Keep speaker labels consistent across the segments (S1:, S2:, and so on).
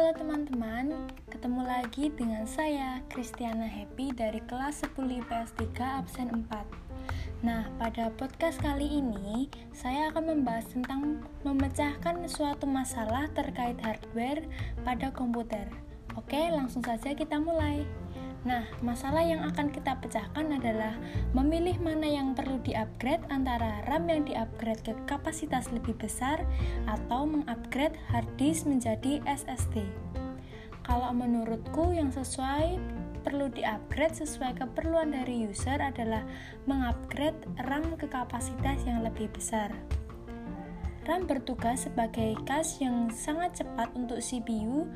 S1: teman-teman, ketemu lagi dengan saya Kristiana Happy dari kelas 10 IPS 3 absen 4 Nah, pada podcast kali ini saya akan membahas tentang memecahkan suatu masalah terkait hardware pada komputer. Oke, langsung saja kita mulai Nah, masalah yang akan kita pecahkan adalah memilih mana yang perlu di-upgrade antara RAM yang di-upgrade ke kapasitas lebih besar atau mengupgrade hard disk menjadi SSD. Kalau menurutku yang sesuai perlu di-upgrade sesuai keperluan dari user adalah mengupgrade RAM ke kapasitas yang lebih besar. RAM bertugas sebagai cache yang sangat cepat untuk CPU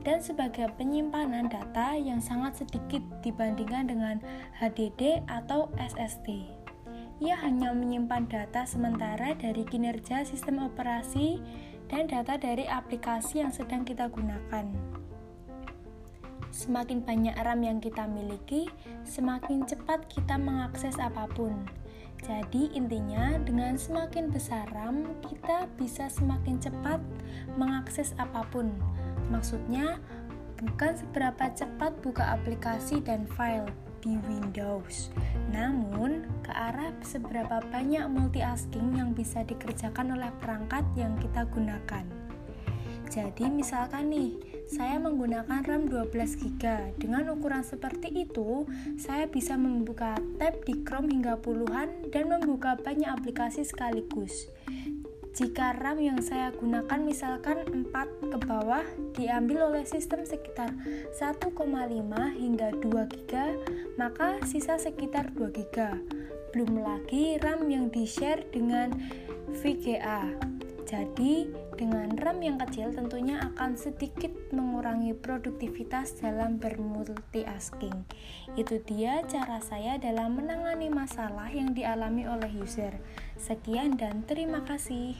S1: dan sebagai penyimpanan data yang sangat sedikit dibandingkan dengan HDD atau SSD. Ia hanya menyimpan data sementara dari kinerja sistem operasi dan data dari aplikasi yang sedang kita gunakan. Semakin banyak RAM yang kita miliki, semakin cepat kita mengakses apa pun. Jadi, intinya, dengan semakin besar RAM, kita bisa semakin cepat mengakses apa pun, Maksudnya, bukan seberapa cepat buka aplikasi dan file di Windows, namun ke arah seberapa banyak multitasking yang bisa dikerjakan oleh perangkat yang kita gunakan. Jadi misalkan nih, saya menggunakan RAM 12GB. Dengan ukuran seperti itu, saya bisa membuka tab di Chrome hingga puluhan dan membuka banyak aplikasi sekaligus. Jika RAM yang saya gunakan misalkan 4 ke bawah diambil oleh sistem sekitar 1,5 hingga 2 GB, maka sisa sekitar 2 GB. Belum lagi RAM yang di-share dengan VGA. Jadi, dengan RAM yang kecil tentunya akan sedikit mengurangi produktivitas dalam bermultitasking. Itu dia cara saya dalam menangani masalah yang dialami oleh user. Sekian dan terima kasih.